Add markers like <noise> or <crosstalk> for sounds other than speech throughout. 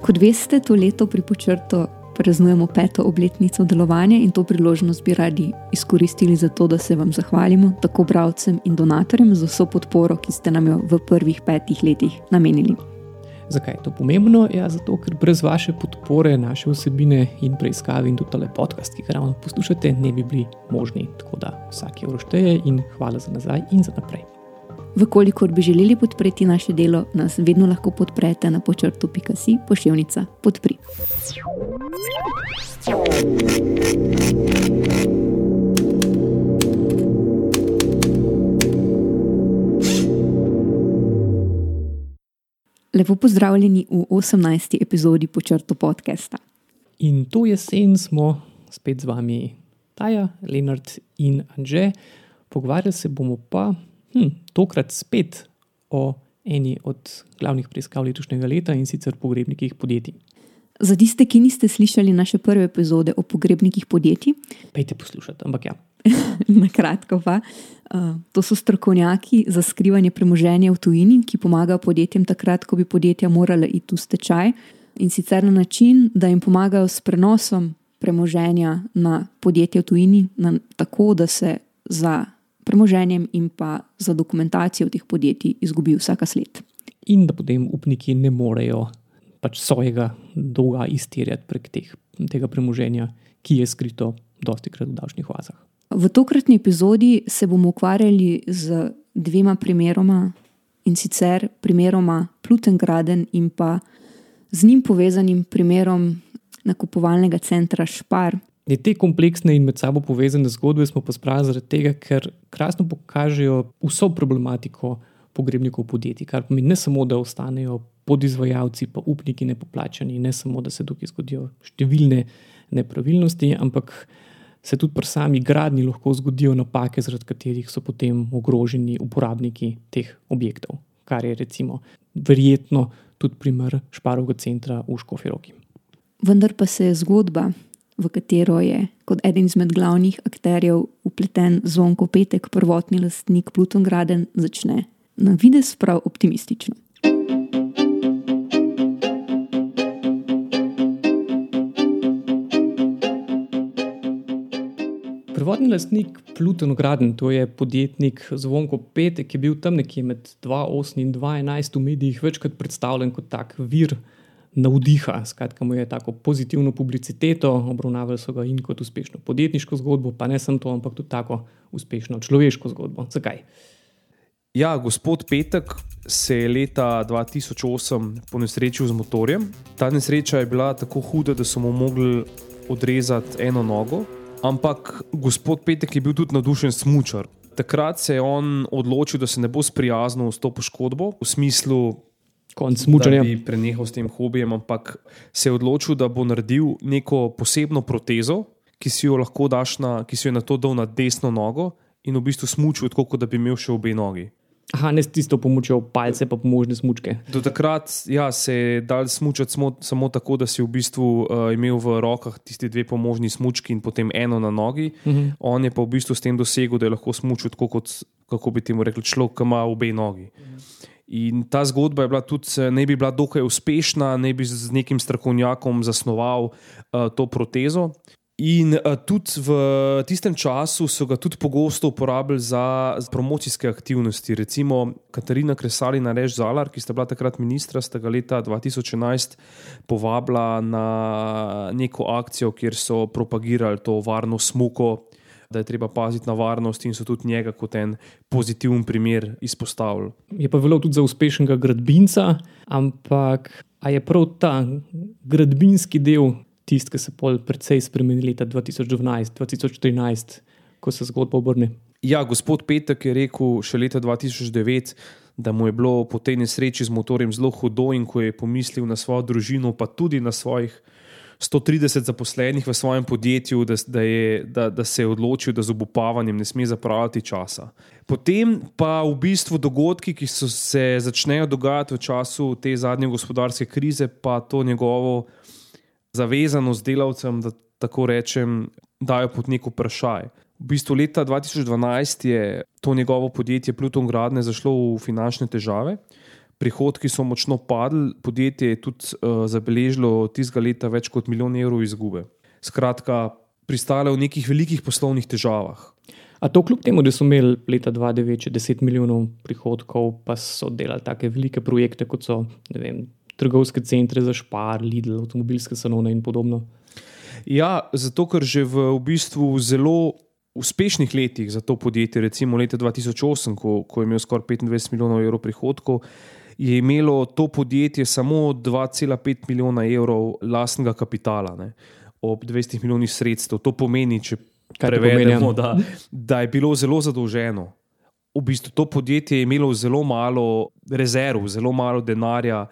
Kot veste, to leto pri počrtu praznujemo peto obletnico delovanja in to priložnost bi radi izkoristili za to, da se vam zahvalimo, tako bralcem in donatorjem, za vso podporo, ki ste nam jo v prvih petih letih namenili. Zakaj je to pomembno? Ja, zato, ker brez vaše podpore, naše vsebine in preiskave in tudi tale podcast, ki ga ravno poslušate, ne bi bili možni. Tako da vsak evro šteje in hvala za nazaj in za naprej. Vkolikor bi želeli podpreti naše delo, nas vedno lahko podprete na počrtu.si pošiljnica podpri. Lepo pozdravljeni v 18. epizodi počrtu podcasta. In to jesen smo spet z vami, Taja, Leonard in Anže. Pogovarjali se bomo pa hm, tokrat spet o eni od glavnih preiskav letošnjega leta in sicer pogrebnikih podjetij. Za tiste, ki niste slišali naše prve epizode o pogrebnikih podjetij, pejte poslušati, ampak ja. <laughs> Na kratko pa. Uh, to so strokovnjaki za skrivanje premoženja v tujini, ki pomagajo podjetjem takrat, ko bi podjetja morala iti v stečaj in sicer na način, da jim pomagajo s prenosom premoženja na podjetje v tujini, na, tako da se za premoženjem in pa za dokumentacijo teh podjetij izgubi vsaka sled. In da potem upniki ne morejo pač svojega dolga izterjati prek teh, tega premoženja, ki je skrito dosti krat v davčnih oazah. V tokratni epizodi se bomo ukvarjali z dvema primeroma in sicer primeroma Plutengraden in pa z njim povezanim primerom nakupovalnega centra Špar, In te kompleksne in med sabo povezane zgodbe smo pa spravili zaradi tega, ker krasno pokažejo vso problematiko pogrebnikov podjetij, kar pomeni ne samo, da ostanejo podizvajalci, pa upniki nepoplačani, ne samo, da se tukaj zgodijo številne nepravilnosti, ampak se tudi pri sami gradni lahko zgodijo napake, zaradi katerih so potem ogroženi uporabniki teh objektov, kar je recimo verjetno tudi primer Šparovega centra v Škofiroki. Vendar pa se je zgodba v katero je kot eden izmed glavnih akterjev upleten zvonko petek, prvotni lastnik Pluton Graden, začne na vides prav optimistično. Prvotni lastnik Pluton Graden, to je podjetnik Zvonko Petek, ki je bil tam nekje med 2008 in 2011 v medijih večkrat predstavljen kot tak vir navdiha, skratka, mu je tako pozitivno publiciteto, obravnavali so ga in kot uspešno podjetniško zgodbo, pa ne samo to, ampak tudi tako uspešno človeško zgodbo. Zakaj? Ja, gospod Petek se je leta 2008 ponesrečil z motorjem. Ta nesreča je bila tako huda, da so mu mogli odrezati eno nogo, ampak gospod Petek je bil tudi navdušen smočar. Takrat se je on odločil, da se ne bo sprijaznil s to poškodbo, v smislu, konc smučanja. Bi prenehal s tem hobijem, ampak se je odločil, da bo naredil neko posebno protezo, ki si jo lahko daš na, ki si jo na to dal na desno nogo in v bistvu smučil, tako da bi imel še obe nogi. Aha, ne s tisto pomočjo palce, pa pomožne smočke. Do takrat ja, se je dal smučati samo, samo tako, da si v bistvu uh, imel v rokah tisti dve pomožni smočki in potem eno na nogi. Uh mhm. -huh. On je pa v bistvu s tem dosegel, da je lahko smučil tako, kot kako bi temu rekli, človek, ki ima obe nogi. Uh -huh. In ta zgodba je bila tudi, ne bi bila dokaj uspešna, ne bi z nekim strokovnjakom zasnoval uh, to protezo. In uh, tudi v tistem času so ga tudi pogosto uporabljali za, promocijske aktivnosti. Recimo Katarina Kresalina Rež Zalar, ki sta bila takrat ministra, sta ga leta 2011 povabila na neko akcijo, kjer so propagirali to varno smuko da je treba paziti na varnost in so tudi njega kot en pozitiven primer izpostavili. Je pa veljal tudi za uspešnega gradbinca, ampak je prav ta gradbinski del tisti, ki se je precej spremenil leta 2012-2013, ko se zgodba obrne. Ja, gospod Petek je rekel še leta 2009. Da mu je bilo po tej nesreči z motorjem zelo hudo, in ko je pomislil na svojo družino, pa tudi na svojih 130 zaposlenih v svojem podjetju, da, da, je, da, da se je odločil, da z obupavanjem ne sme zapravljati časa. Potem pa v bistvu dogodki, ki so se začnejo dogajati v času te zadnje gospodarske krize, pa to njegovo zavezanost delavcem, da tako rečem, dajo pod neko vprašaj. V bistvu leta 2012 je to njegovo podjetje Pluton Gradne zašlo v finančne težave. Prihodki so močno padli, podjetje je tudi uh, zabeležilo tistega leta več kot milijon evrov izgube. Skratka, pristale v nekih velikih poslovnih težavah. A to kljub temu, da so imeli leta 2009 10 milijonov prihodkov, pa so delali take velike projekte, kot so vem, trgovske centre za špar, Lidl, avtomobilske salone in podobno. Ja, zato ker že v, v bistvu zelo uspešnih letih za to podjetje, recimo leta 2008, ko, ko je imel skoraj 25 milijonov evrov prihodkov, je imelo to podjetje samo 2,5 milijona evrov lastnega kapitala, ne, ob 200 milijonih sredstev. To pomeni, če prevedemo, da, da je bilo zelo zadolženo. V bistvu to podjetje je imelo zelo malo rezerv, zelo malo denarja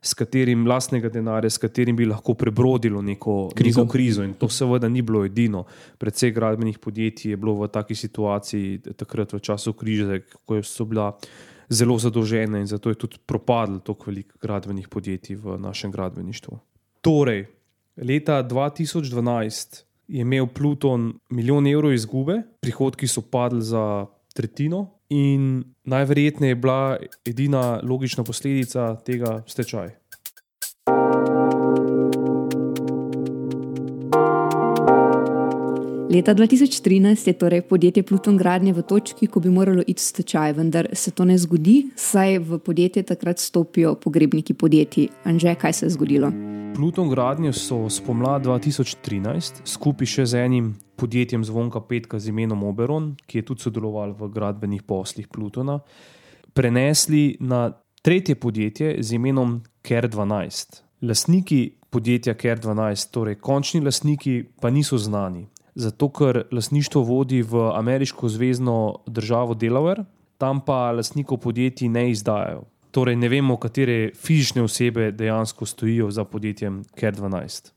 s katerim lastnega denarja, s katerim bi lahko prebrodilo neko krizo. neko krizo. In to seveda ni bilo edino. Predvsej gradbenih podjetij je bilo v taki situaciji takrat v času krize, ko so bila zelo zadolžena in zato je tudi propadlo toliko velikih gradbenih podjetij v našem gradbeništvu. Torej, leta 2012 je imel Pluton milijon evrov izgube, prihodki so padli za tretjino, in najverjetneje je bila edina logična posledica tega stečaja. Leta 2013 je torej podjetje Pluton Gradnje v točki, ko bi moralo iti v stečaj, vendar se to ne zgodi, saj v podjetje takrat stopijo pogrebniki podjetij. Anže, kaj se je zgodilo? Pluton Gradnje so spomladi 2013 skupaj še z enim podjetjem Zvonka Petka z imenom Oberon, ki je tudi sodeloval v gradbenih poslih Plutona, prenesli na tretje podjetje z imenom Ker 12. Lastniki podjetja Ker 12, torej končni lastniki, pa niso znani zato ker lasništvo vodi v ameriško zvezdno državo Delaware, tam pa lasnikov podjetij ne izdajajo. Torej, ne vemo, katere fizične osebe dejansko stojijo za podjetjem CARE-12.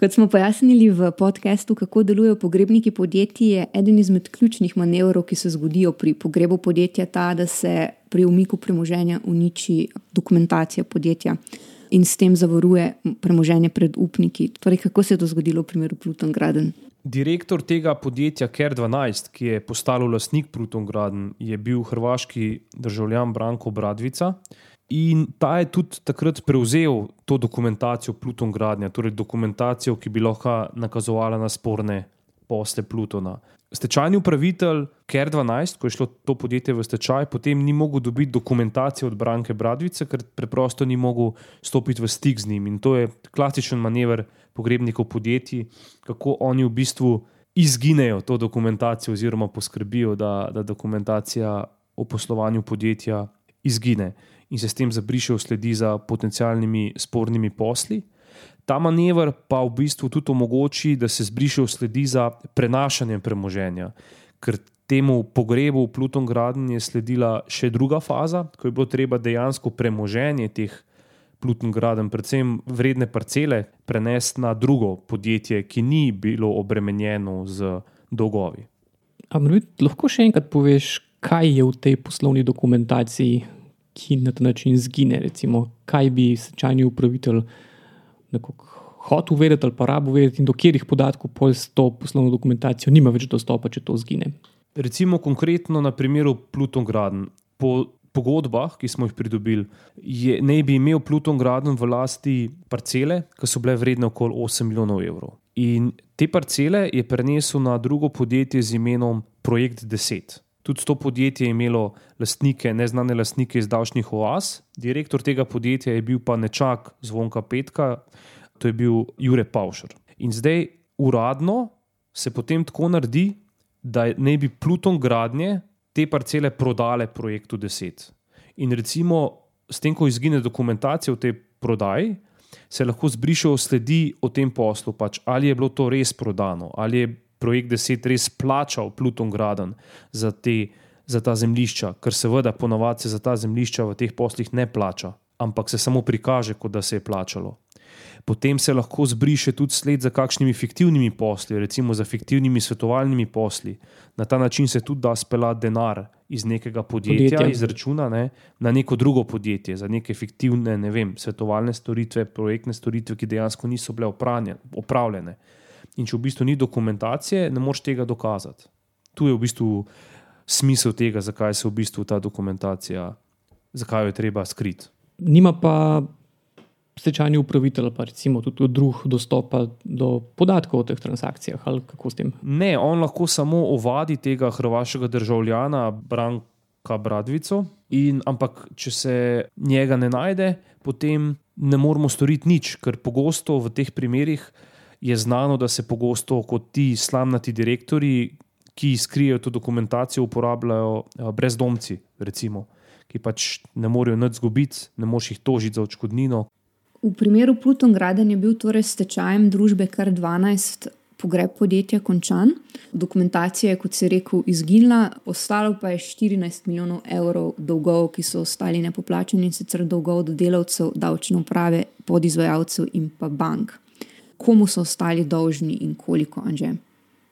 Kot smo pojasnili v podkastu, kako delujejo pogrebniki podjetij, je eden izmed ključnih manevrov, ki se zgodijo pri pogrebu podjetja, ta, da se pri umiku premoženja uniči dokumentacija podjetja in s tem zavaruje premoženje pred upniki. Torej, kako se je to zgodilo v primeru Pluton Graden? Direktor tega podjetja CARE-12, ki je postal lastnik Pluton Graden, je bil hrvaški državljan Branko Bradvica. In ta je tudi takrat prevzel to dokumentacijo Pluton Gradnja, torej dokumentacijo, ki bi lahko nakazovala na sporne posle Plutona. Stečajni upravitelj CARE-12, ko je šlo to podjetje v stečaj, potem ni mogel dobiti dokumentacije od Branke Bradvice, ker preprosto ni mogel stopiti v stik z njim. In to je klasičen manever pogrebnikov podjetij, kako oni v bistvu izginejo to dokumentacijo, oziroma poskrbijo, da, da dokumentacija o poslovanju podjetja izgine in se s tem zabrišejo sledi za potencialnimi spornimi posli. Ta manever pa v bistvu tudi omogoči, da se zbrišejo sledi za prenašanje premoženja, ker temu pogrebu Pluton Graden je sledila še druga faza, ko je bilo treba dejansko premoženje teh Plutongraden, predvsem vredne parcele, prenesti na drugo podjetje, ki ni bilo obremenjeno z dolgovi. Ampak lahko še enkrat poveš, kaj je v tej poslovni dokumentaciji, ki na ta način zgine? Recimo, kaj bi sečajni upravitelj hotel vedeti ali pa rabo vedeti, in do katerih podatkov pol s to poslovno dokumentacijo nima več dostopa, če to zgine. Recimo konkretno na primeru Plutongraden. Po pogodbah, ki smo jih pridobili, je, ne bi imel Pluton Graden v lasti parcele, ki so bile vredne okoli 8 milijonov evrov. In te parcele je prenesel na drugo podjetje z imenom Projekt 10. Tudi to podjetje je imelo lastnike, neznane lastnike iz davčnih oaz. Direktor tega podjetja je bil pa nečak zvonka Petka, to je bil Jure Paušer. In zdaj uradno se potem tako naredi, da ne bi Pluton gradnje te parcele prodale projektu 10. In recimo, s tem, ko izgine dokumentacija v tej prodaji, se lahko zbrišejo sledi o tem poslu, pač, ali je bilo to res prodano, ali je projekt 10 res plačal Pluton Graden za, te, za ta zemljišča, ker seveda ponovadi se za ta zemljišča v teh poslih ne plača, ampak se samo prikaže, kot da se je plačalo potem se lahko zbriše tudi sled za kakšnimi fiktivnimi posli, recimo za fiktivnimi svetovalnimi posli. Na ta način se tudi da speljati denar iz nekega podjetja, podjetja. iz računa ne, na neko drugo podjetje, za neke fiktivne ne vem, svetovalne storitve, projektne storitve, ki dejansko niso bile opravljene. In če v bistvu ni dokumentacije, ne moreš tega dokazati. Tu je v bistvu smisel tega, zakaj se v bistvu ta dokumentacija, zakaj jo je treba skriti. nima pa stečajni upravitelj, pa recimo tudi drug dostopa do podatkov o teh transakcijah ali kako s tem. Ne, on lahko samo ovadi tega hrvaškega državljana Branka Bradvico, in, ampak če se njega ne najde, potem ne moremo storiti nič, ker pogosto v teh primerih je znano, da se pogosto kot ti slamnati direktori, ki skrijejo to dokumentacijo, uporabljajo eh, brezdomci, recimo, ki pač ne morejo nič zgubiti, ne moš jih tožiti za očkodnino. V primeru Pluton Graden je bil torej s tečajem družbe kar 12 pogreb podjetja končan. Dokumentacija je, kot se je rekel, izginila, ostalo pa je 14 milijonov evrov dolgov, ki so ostali nepoplačeni in sicer dolgov do delavcev, davčne uprave, podizvajalcev in pa bank. Komu so ostali dolžni in koliko, Anže?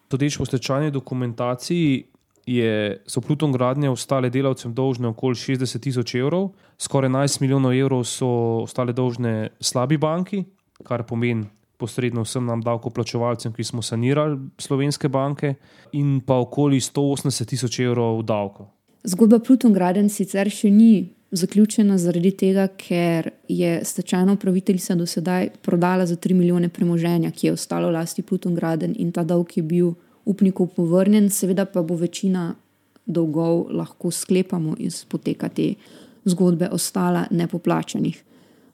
Todeč po stečajni dokumentaciji je, so Pluton gradnje ostale delavcem dolžne okoli 60 tisoč evrov, skoraj 11 milijonov evrov so ostale dolžne slabi banki, kar pomeni posredno vsem nam davkoplačevalcem, ki smo sanirali slovenske banke, in pa okoli 180 tisoč evrov davkov. Zgodba Pluton Graden sicer še ni zaključena zaradi tega, ker je stečajna upraviteljica do sedaj prodala za 3 milijone premoženja, ki je ostalo v lasti Pluton Graden in ta dolg je bil upnikov povrnjen, seveda pa bo večina dolgov lahko sklepamo iz poteka te zgodbe ostala nepoplačanih.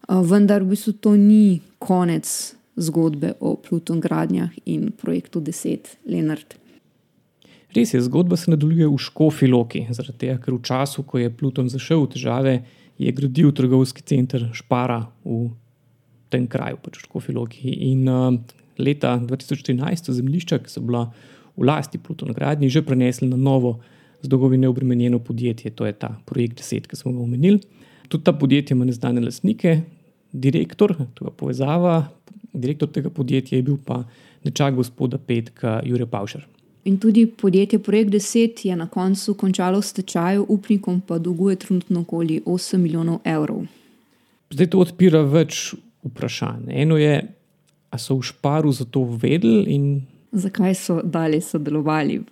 Vendar v bistvu to ni konec zgodbe o Pluton gradnjah in projektu 10 Lenart. Res je, zgodba se nadaljuje v Škofi Loki, zaradi tega, ker v času, ko je Pluton zašel v težave, je gradil trgovski center Špara v tem kraju, pač v Škofi Loki. In uh, leta 2013 so zemljišča, ki so bila v lasti Pluton gradnji, že prenesli na novo z dolgovine obremenjeno podjetje, to je ta projekt 10, ki smo ga omenili. Tudi ta podjetje ima neznane lastnike, direktor, tega povezava, direktor tega podjetja je bil pa nečak gospoda Petka Jure Pavšar. In tudi podjetje Projekt 10 je na koncu končalo v stečaju, upnikom pa dolguje trenutno okoli 8 milijonov evrov. Zdaj to odpira več vprašanj. Eno je, ali so v Šparu za to vedeli in zakaj so dalje sodelovali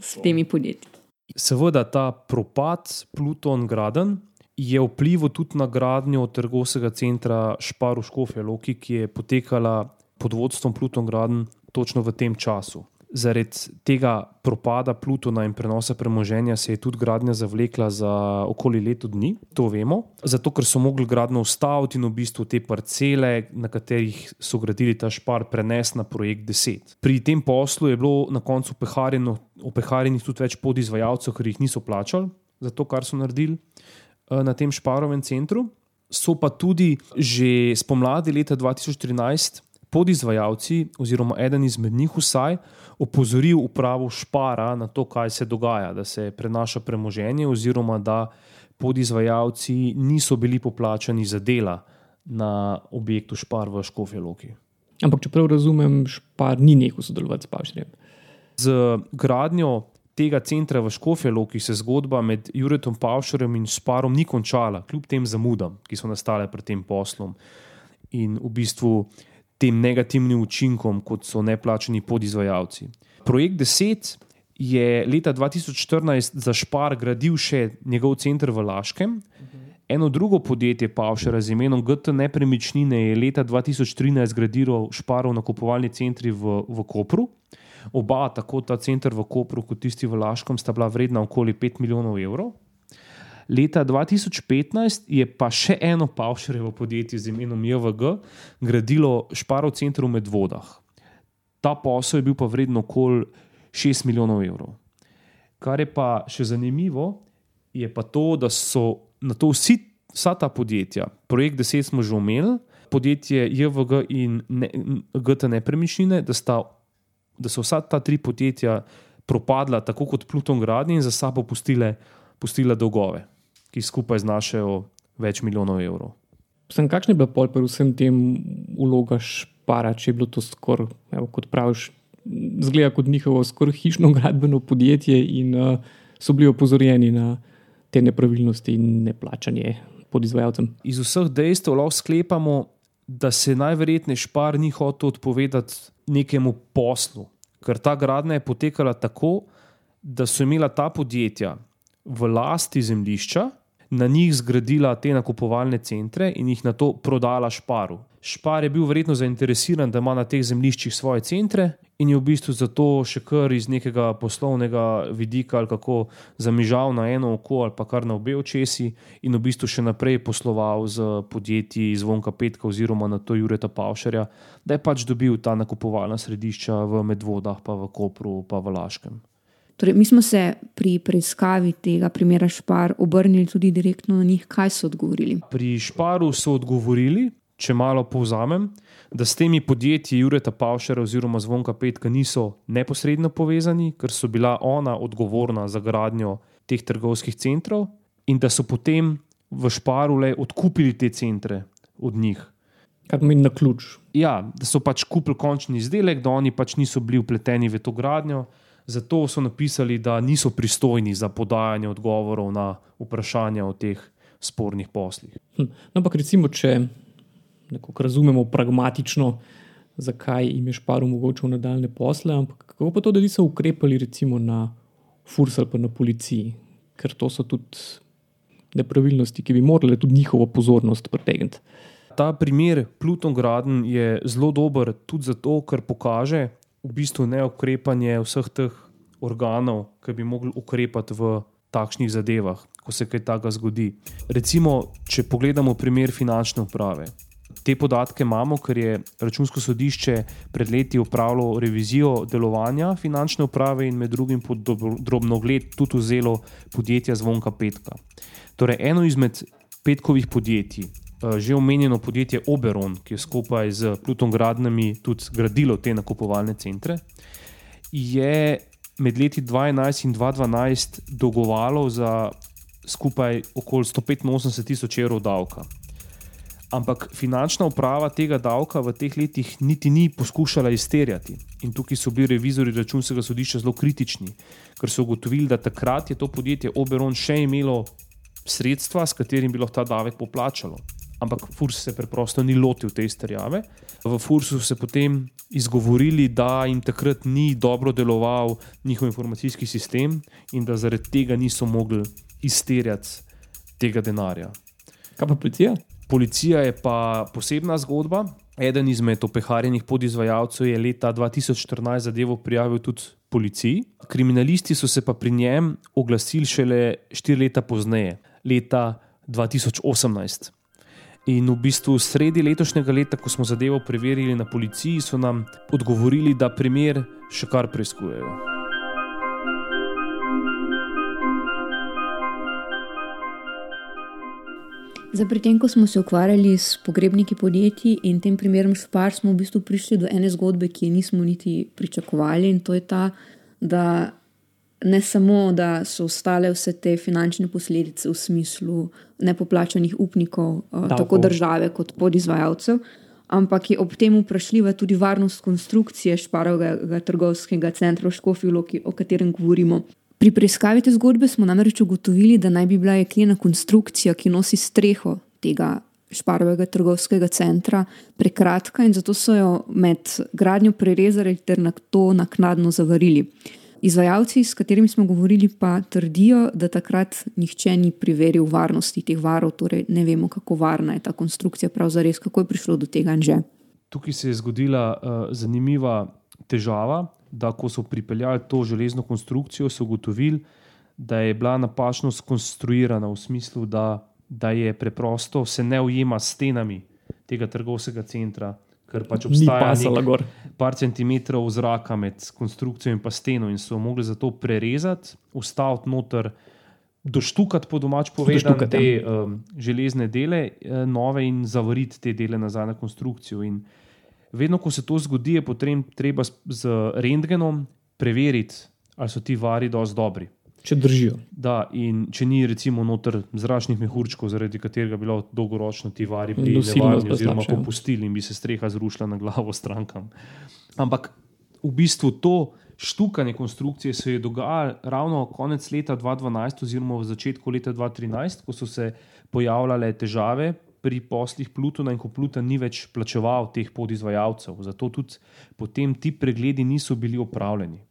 s temi podjetji. Seveda, ta propad Pluton Graden je vplival tudi na gradnjo trgovskega centra Šparu Škofje Loki, ki je potekala pod vodstvom Pluton Graden točno v tem času zaradi tega propada Plutona in prenosa premoženja se je tudi gradnja zavlekla za okoli leto dni, to vemo. Zato, ker so mogli gradno ustaviti in v bistvu te parcele, na katerih so gradili ta špar, prenesti na projekt 10. Pri tem poslu je bilo na koncu opeharjenih tudi več podizvajalcev, ker jih niso plačali za to, kar so naredili eh, na tem šparovem centru. So pa tudi že spomladi leta 2013 podizvajalci, oziroma eden izmed njih vsaj, opozoril upravo Špara na to, kaj se dogaja, da se prenaša premoženje, oziroma da podizvajalci niso bili poplačani za dela na objektu Špar v Škofje Loki. Ampak, če prav razumem, Špar ni nehal sodelovati s Pavšerjem. Z gradnjo tega centra v Škofje Loki se zgodba med Juretom Pavšerjem in Šparom ni končala, kljub tem zamudam, ki so nastale pred tem poslom. In v bistvu tem negativnim učinkom, kot so neplačeni podizvajalci. Projekt 10 je leta 2014 za Špar gradil še njegov center v Laškem. Eno drugo podjetje, Pavšer z imenom GT Nepremičnine, je leta 2013 gradilo Šparov nakupovalni centri v, v Kopru. Oba, tako ta center v Kopru, kot tisti v Laškem, sta bila vredna okoli 5 milijonov evrov. Leta 2015 je pa še eno Pavšarevo podjetje z imenom JVG gradilo Šparov center v Medvodah. Ta posel je bil pa vreden okoli 6 milijonov evrov. Kar je pa še zanimivo, je pa to, da so na to vsi, vsa ta podjetja, projekt 10 smo že omenili, podjetje JVG in ne, GT Nepremičnine, da, sta, da so vsa ta tri podjetja propadla, tako kot Pluton Gradni, in za sabo pustile, pustile dolgove ki skupaj znašajo več milijonov evrov. Sem, kakšen je bil pol pri vsem tem vloga špara, če je bilo to skoraj, kot praviš, zgleda kot njihovo skoraj hišno gradbeno podjetje in uh, so bili opozorjeni na te nepravilnosti in neplačanje pod izvajalcem. Iz vseh dejstev lahko sklepamo, da se najverjetneje špar ni hotel odpovedati nekemu poslu, ker ta gradnja je potekala tako, da so imela ta podjetja v lasti zemljišča, na njih zgradila te nakupovalne centre in jih na to prodala Šparu. Špar je bil verjetno zainteresiran, da ima na teh zemljiščih svoje centre in je v bistvu zato še kar iz nekega poslovnega vidika ali kako zamižal na eno oko ali pa kar na obe očesi in v bistvu še naprej posloval z podjetji zvonka Petka oziroma na to Jureta Pavšarja, da je pač dobil ta nakupovalna središča v Medvodah, pa v Kopru, pa v Laškem. Torej, mi smo se pri preiskavi tega primera Špar obrnili tudi direktno na njih, kaj so odgovorili. Pri Šparu so odgovorili, če malo povzamem, da s temi podjetji Jureta Pavšera oziroma Zvonka Petka niso neposredno povezani, ker so bila ona odgovorna za gradnjo teh trgovskih centrov in da so potem v Šparu le odkupili te centre od njih. Kaj pomeni na ključ? Ja, da so pač kupili končni izdelek, da oni pač niso bili upleteni v to gradnjo. Zato so napisali, da niso pristojni za podajanje odgovorov na vprašanja o teh spornih poslih. Hm. No, ampak recimo, če nekako razumemo pragmatično, zakaj jim je špar omogočil nadaljne posle, ampak kako pa to, da niso ukrepali recimo na FURS ali pa na policiji, ker to so tudi nepravilnosti, ki bi morale tudi njihovo pozornost pritegniti. Ta primer Pluton Graden je zelo dober tudi zato, ker pokaže v bistvu neukrepanje vseh teh organov, ki bi mogli ukrepati v takšnih zadevah, ko se kaj takega zgodi. Recimo, če pogledamo primer finančne uprave. Te podatke imamo, ker je računsko sodišče pred leti upravilo revizijo delovanja finančne uprave in med drugim pod drobno gled tudi vzelo podjetje Zvonka Petka. Torej, eno izmed petkovih podjetij, že omenjeno podjetje Oberon, ki je skupaj z Pluton Gradnami tudi gradilo te nakupovalne centre, je med leti 2011 in 2012 dolgovalo za skupaj okoli 185 tisoč evrov davka. Ampak finančna uprava tega davka v teh letih niti ni poskušala izterjati. In tukaj so bili revizori računskega sodišča zelo kritični, ker so ugotovili, da takrat je to podjetje Oberon še imelo sredstva, s katerim bi lahko ta davek poplačalo. Ampak FURS se preprosto ni lotil te izterjave. V FURS-u so se potem izgovorili, da jim takrat ni dobro deloval njihov informacijski sistem in da zaradi tega niso mogli izterjati tega denarja. Kaj pa policija? Policija je pa posebna zgodba. Eden izmed opeharjenih podizvajalcev je leta 2014 zadevo prijavil tudi policiji. Kriminalisti so se pa pri njem oglasili šele štiri leta pozneje, leta 2018. In v bistvu sredi letošnjega leta, ko smo zadevo preverili na policiji, so nam odgovorili, da primer še kar preizkujejo. Za pri tem, ko smo se ukvarjali s pogrebniki podjetij in tem primerom špar, smo v bistvu prišli do ene zgodbe, ki je nismo niti pričakovali. In to je ta, da ne samo, da so ostale vse te finančne posledice v smislu nepoplačanih upnikov, eh, Davko. tako države kot podizvajalcev, ampak je ob tem vprašljiva tudi varnost konstrukcije šparovega trgovskega centra v Škofijloki, o katerem govorimo. Pri preiskavi te zgodbe smo namreč ugotovili, da naj bi bila jeklena konstrukcija, ki nosi streho tega šparovega trgovskega centra, prekratka in zato so jo med gradnjo prerezali ter na to naknadno zavarili. Izvajalci, s katerimi smo govorili, pa trdijo, da takrat nihče ni preveril varnosti teh varov, torej ne vemo, kako varna je ta konstrukcija, pravzaprav, kako je prišlo do tega in že. Tukaj se je zgodila uh, zanimiva težava, da ko so pripeljali to železno konstrukcijo, so ugotovili, da je bila napačno skonstruirana v smislu, da, da je preprosto se ne ujema s stenami tega trgovskega centra, ker pač obstaja par centimetrov zraka med konstrukcijo in pa steno, in so mogli zato prerezati, ustaviti noter. Doštukati po domač povedano te um, železne dele, uh, nove in zavriti te dele nazaj na konstrukcijo. In vedno, ko se to zgodi, je treba z rentgenom preveriti, ali so ti vari dovolj dobri. Če držijo. Da, in če ni, recimo, noter zračnih mehurčkov, zaradi katerega bi bilo dolgoročno ti vari pridelali, oziroma ja. popustili in bi se streha zrušila na glavo strankam. Ampak v bistvu to štukanje konstrukcije se je dogajalo ravno konec leta 2012, oziroma v začetku leta 2013, ko so se pojavljale težave pri poslih Plutona in ko Pluton ni več plačeval teh podizvajalcev. Zato tudi potem ti pregledi niso bili opravljeni.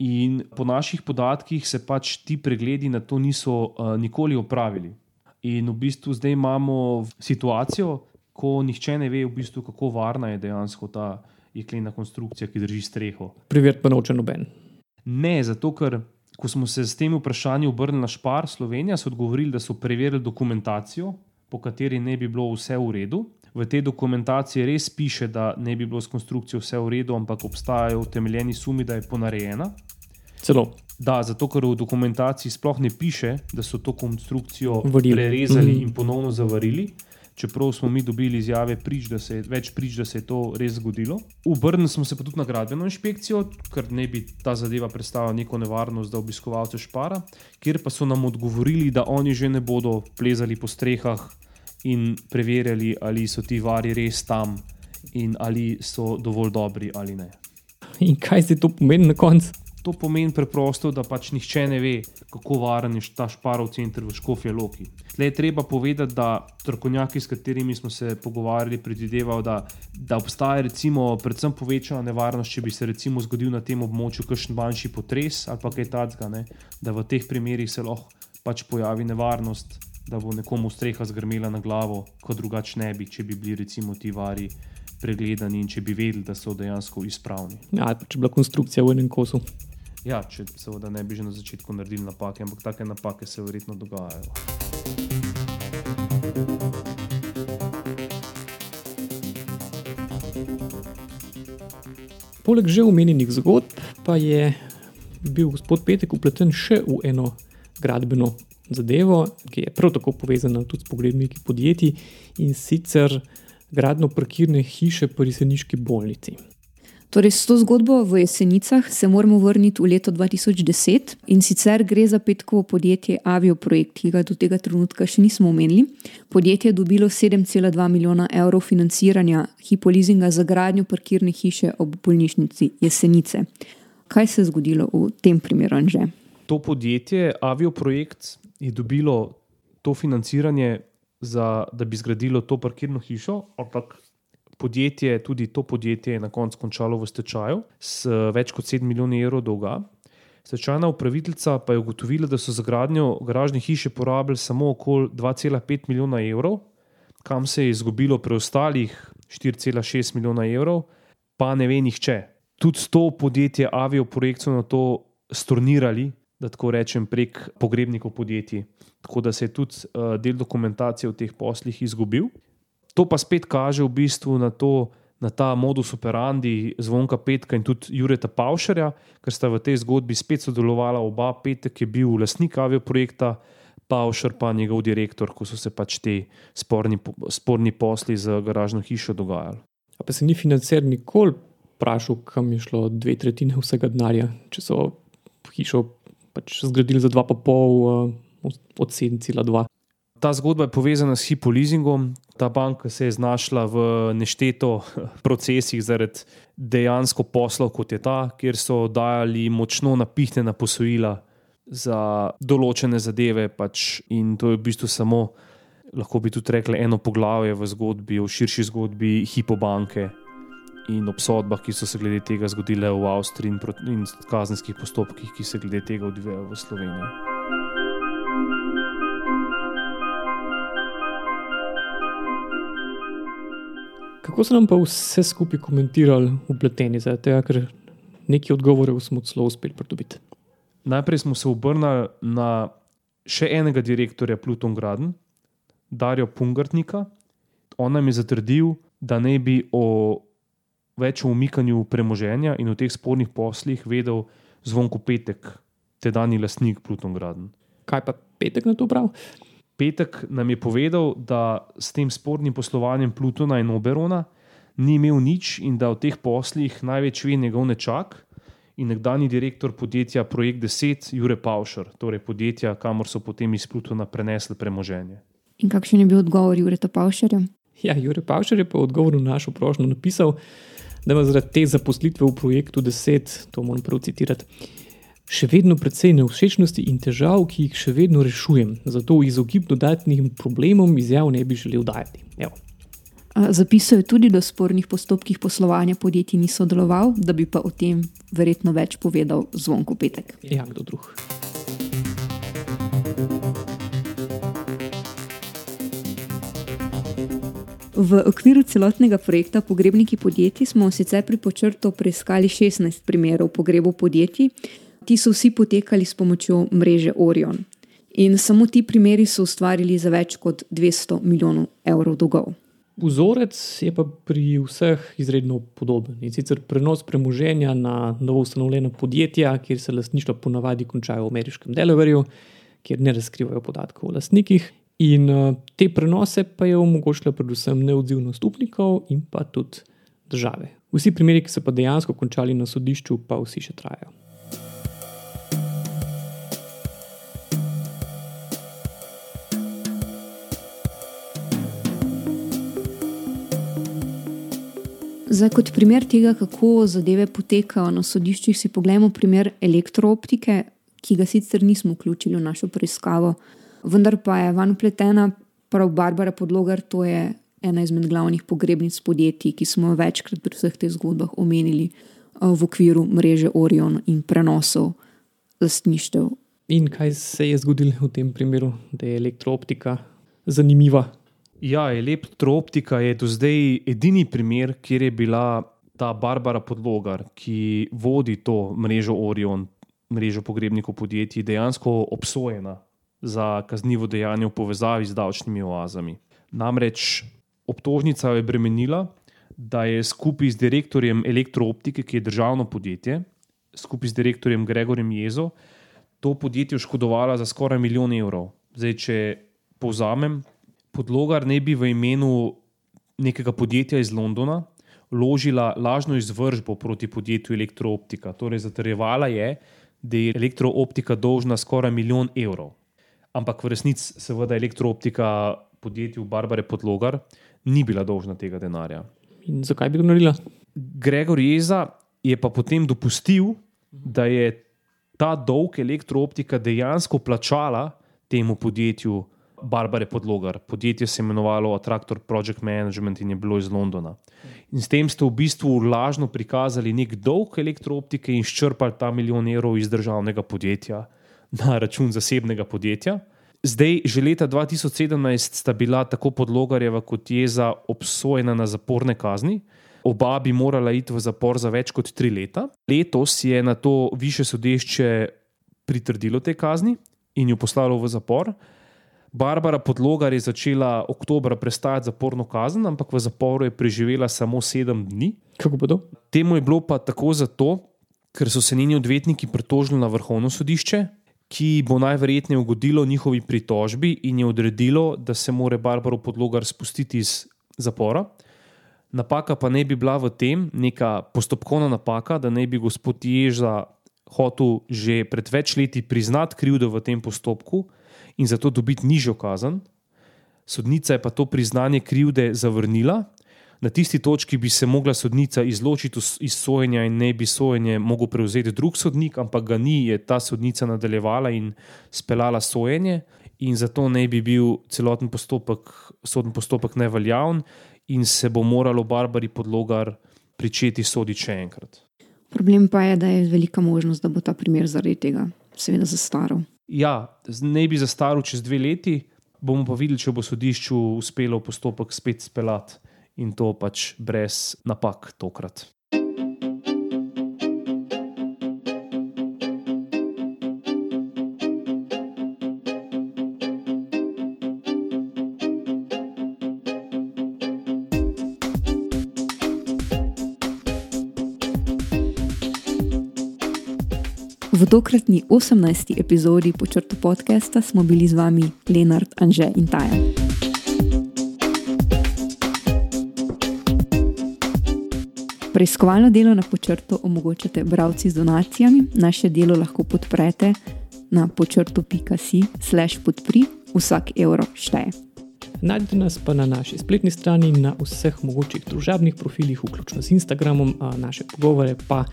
In po naših podatkih se pač ti pregledi na to niso uh, nikoli opravili. In v bistvu zdaj imamo situacijo, ko nihče ne ve, v bistvu, kako varna je dejansko ta jeklena konstrukcija, ki drži streho. Preveriti pa noče noben. Ne, zato ker. Ko smo se s tem vprašanjem obrnili na Špar Slovenija, so odgovorili, da so preverili dokumentacijo, po kateri ne bi bilo vse v redu. V tej dokumentaciji res piše, da ne bi bilo s konstrukcijo vse v redu, ampak obstajajo utemeljeni sumi, da je ponarejena. Celo. Da, zato ker v dokumentaciji sploh ne piše, da so to konstrukcijo Varili. prerezali Mhm. in ponovno zavarili. Čeprav smo mi dobili izjave prič, da se je, več prič, da se je to res zgodilo. Obrnili smo se pa tudi na gradbeno inšpekcijo, ker ne bi ta zadeva predstavljala neko nevarnost za obiskovalce Špara, kjer pa so nam odgovorili, da oni že ne bodo plezali po strehah in preverjali, ali so ti vari res tam in ali so dovolj dobri ali ne. In kaj se to pomeni na koncu? To pomeni preprosto, da pač nihče ne ve, kako varen je ta šparov center v Škofje Loki. Tle je treba povedati, da strokovnjaki, s katerimi smo se pogovarjali, predvidevajo, da, da obstaja recimo predvsem povečana nevarnost, če bi se recimo zgodil na tem območju kakšen manjši potres ali pa kaj takega, da v teh primerih se lahko pač pojavi nevarnost, da bo nekomu streha zgrmela na glavo, kot drugače ne bi, če bi bili recimo ti vari pregledani in če bi vedeli, da so dejansko izpravni. Ja, če je bila konstrukcija v enem kosu. Ja, če seveda ne bi že na začetku naredili napake, ampak take napake se verjetno dogajajo. Poleg že omenjenih zgodb pa je bil gospod Petek upleten še v eno gradbeno zadevo, ki je prav tako povezana tudi s pogrebniki podjetij in sicer gradno parkirne hiše pri Jeseniški bolnici. Torej, s to zgodbo v Jesenicah se moramo vrniti v leto 2010 in sicer gre za petkovo podjetje Avioprojekt, ki ga do tega trenutka še nismo omenili. Podjetje je dobilo 7,2 milijona evrov financiranja hipolizinga za gradnjo parkirne hiše ob bolnišnici Jesenice. Kaj se je zgodilo v tem primeru, Anže? To podjetje, Avioprojekt, je dobilo to financiranje, za, da bi zgradilo to parkirno hišo, ampak podjetje, tudi to podjetje je na koncu končalo v stečaju s več kot 7 milijoni evrov dolga. Stečajna upraviteljica pa je ugotovila, da so za gradnjo garažne hiše porabili samo okoli 2,5 milijona evrov, kam se je izgubilo preostalih 4,6 milijona evrov, pa ne ve nihče. Tudi to podjetje Avioprojekt so na to stornirali, da tako rečem, prek pogrebnikov podjetij. Tako da se je tudi uh, del dokumentacije v teh poslih izgubil. To pa spet kaže v bistvu na, to, na ta modus operandi zvonka Petka in tudi Jureta Pavšarja, ker sta v tej zgodbi spet sodelovala oba. Petek je bil lastnik avioprojekta, Pavšar pa njegov direktor, ko so se pač ti sporni, sporni posli z garažno hišo dogajali. A pa se ni financer nikoli vprašal, kam je šlo dve tretjine vsega denarja, če so hišo pač zgradili za 2,5 uh, od 7,2. Ta zgodba je povezana s hipolizingom. Ta banka se je znašla v nešteto <laughs> procesih zaradi dejansko poslov, kot je ta, kjer so dajali močno napihnjena posojila za določene zadeve. Pač, in to je v bistvu samo, lahko bi tudi rekli, eno poglavje v zgodbi, v širši zgodbi hipobanke in obsodbah, ki so se glede tega zgodile v Avstriji, in, in kazenskih postopkih, ki se glede tega odvijajo v Sloveniji. Kako so nam pa vse skupaj komentirali upleteni, zato ker nekaj odgovorov smo celo uspeli pridobiti? Najprej smo se obrnili na še enega direktorja Pluton Graden, Darjo Pungartnika. On nam je zatrdil, da ne bi o več o umikanju premoženja in o teh spornih poslih vedel zvonko petek, tedajni lastnik Pluton Graden. Kaj pa petek na to prav? Petek nam je povedal, da s tem spornim poslovanjem Plutona in Oberona ni imel nič in da o teh poslih največ ve njegov nečak in nekdani direktor podjetja Projekt 10, Jure Pavšar, torej podjetja, kamor so potem iz Plutona prenesli premoženje. In kakšen je bil odgovor Jureta Pavšarja? Ja, Jure Pavšar je pa v odgovoru na našo prošnjo napisal, da ima zaradi te zaposlitve v projektu 10, to moram prav citirati, še vedno precej nevšečnosti in težav, ki jih še vedno rešujem. Zato v izogib dodatnim problemom izjav ne bi želel dajati. Evo. Zapisuje tudi, da v spornih postopkih poslovanja podjetij ni sodeloval, da bi pa o tem verjetno več povedal zvonko petek. Ja, kdo drug. V okviru celotnega projekta Pogrebniki podjetij smo sicer pri počrtu preiskali 16 primerov pogrebov podjetij. Ti so vsi potekali s pomočjo mreže Orion. In samo ti primeri so ustvarili za več kot 200 milijonov evrov dolgov. Vzorec je pa pri vseh izredno podoben. In sicer prenos premoženja na novo ustanovljena podjetja, kjer se lastništvo ponavadi končajo v ameriškem Delawareu, kjer ne razkrivajo podatkov o lastnikih. In uh, te prenose pa je omogočila predvsem neodzivnost upnikov in pa tudi države. Vsi primeri, ki so pa dejansko končali na sodišču, pa vsi še trajajo. Zdaj, kot primer tega, kako zadeve potekajo na sodiščih, si pogledamo primer elektrooptike, ki ga sicer nismo vključili v našo preiskavo, vendar pa je van upletena prav Barbara Podlogar, to je ena izmed glavnih pogrebnic podjetij, ki smo jo večkrat pri vseh teh zgodbah omenili eh, v okviru mreže Orion in prenosov lastništev. In kaj se je zgodilo v tem primeru, da je elektrooptika zanimiva? Ja, elektrooptika je do zdaj edini primer, kjer je bila ta Barbara Podlogar, ki vodi to mrežo Orion, mrežo pogrebnikov podjetij, dejansko obsojena za kaznivo dejanje v povezavi z davčnimi oazami. Namreč obtožnica je bremenila, da je skupaj z direktorjem elektrooptike, ki je državno podjetje, skupaj z direktorjem Gregorjem Jezo, to podjetje oškodovala za skoraj milijon evrov. Zdaj, če povzamem, podlogar ne bi v imenu nekega podjetja iz Londona vložila lažno izvržbo proti podjetju Elektrooptika. Torej, zatrjevala je, da je Elektrooptika dolžna skoraj milijon evrov. Ampak v resnici, seveda, Elektrooptika podjetju Barbare Podlogar ni bila dolžna tega denarja. In zakaj bi to naredila? Gregor Jeza je pa potem dopustil, da je ta dolg Elektrooptika dejansko plačala temu podjetju. Barbare Podlogar. Podjetje se je imenovalo Attractor Project Management in je bilo iz Londona. In s tem ste v bistvu lažno prikazali nek dolg elektrooptike in ščrpali ta milijon evrov iz državnega podjetja na račun zasebnega podjetja. Zdaj, že leta 2017 sta bila tako Podlogarjeva kot Jeza obsojena na zaporne kazni. Oba bi morala iti v zapor za več kot tri leta. Letos je na to više sodišče pritrdilo te kazni in jo poslalo v zapor. Barbara Podlogar je začela oktober prestajati zaporno kazen, ampak v zaporu je preživela samo sedem dni. Kako bo to? Temu je bilo pa tako zato, ker so se njeni odvetniki pritožili na vrhovno sodišče, ki bo najverjetneje ugodilo njihovi pritožbi in je odredilo, da se mora Barbara Podlogar spustiti iz zapora. Napaka pa ne bi bila v tem, neka postopkovna napaka, da ne bi gospod Ježa hotel že pred več leti priznati krivdo v tem postopku in zato dobiti nižjo kazen. Sodnica je pa to priznanje krivde zavrnila. Na tisti točki bi se mogla sodnica izločiti iz sojenja in ne bi sojenje mogel prevzeti drug sodnik, ampak ga ni, je ta sodnica nadaljevala in speljala sojenje, in zato ne bi bil celoten postopek, sodni postopek neveljaven, in se bo moralo Barbari podlogar pričeti soditi še enkrat. Problem pa je, da je velika možnost, da bo ta primer zaradi tega, seveda, zastaral ja, ne bi zastaril čez dve leti, bomo pa videli, če bo sodišču uspelo postopek spet speljati in to pač brez napak tokrat. V tokratni 18. epizodi počrtu podcasta smo bili z vami Leonard, Anže in Taja. Preiskovalno delo na počrtu omogočate bralci z donacijami, naše delo lahko podprete na počrtu.si/slash podpri, vsak evro šteje. Najdete nas pa na naši spletni strani in na vseh mogočih družabnih profilih, vključno z Instagramom, naše pogovore pa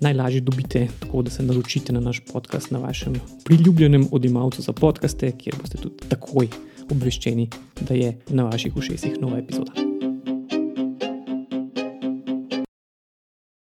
najlažje dobite, tako da se naročite na naš podcast na vašem priljubljenem odjemalcu za podkaste, kjer boste tudi takoj obveščeni, da je na vaših ušesih nova epizoda.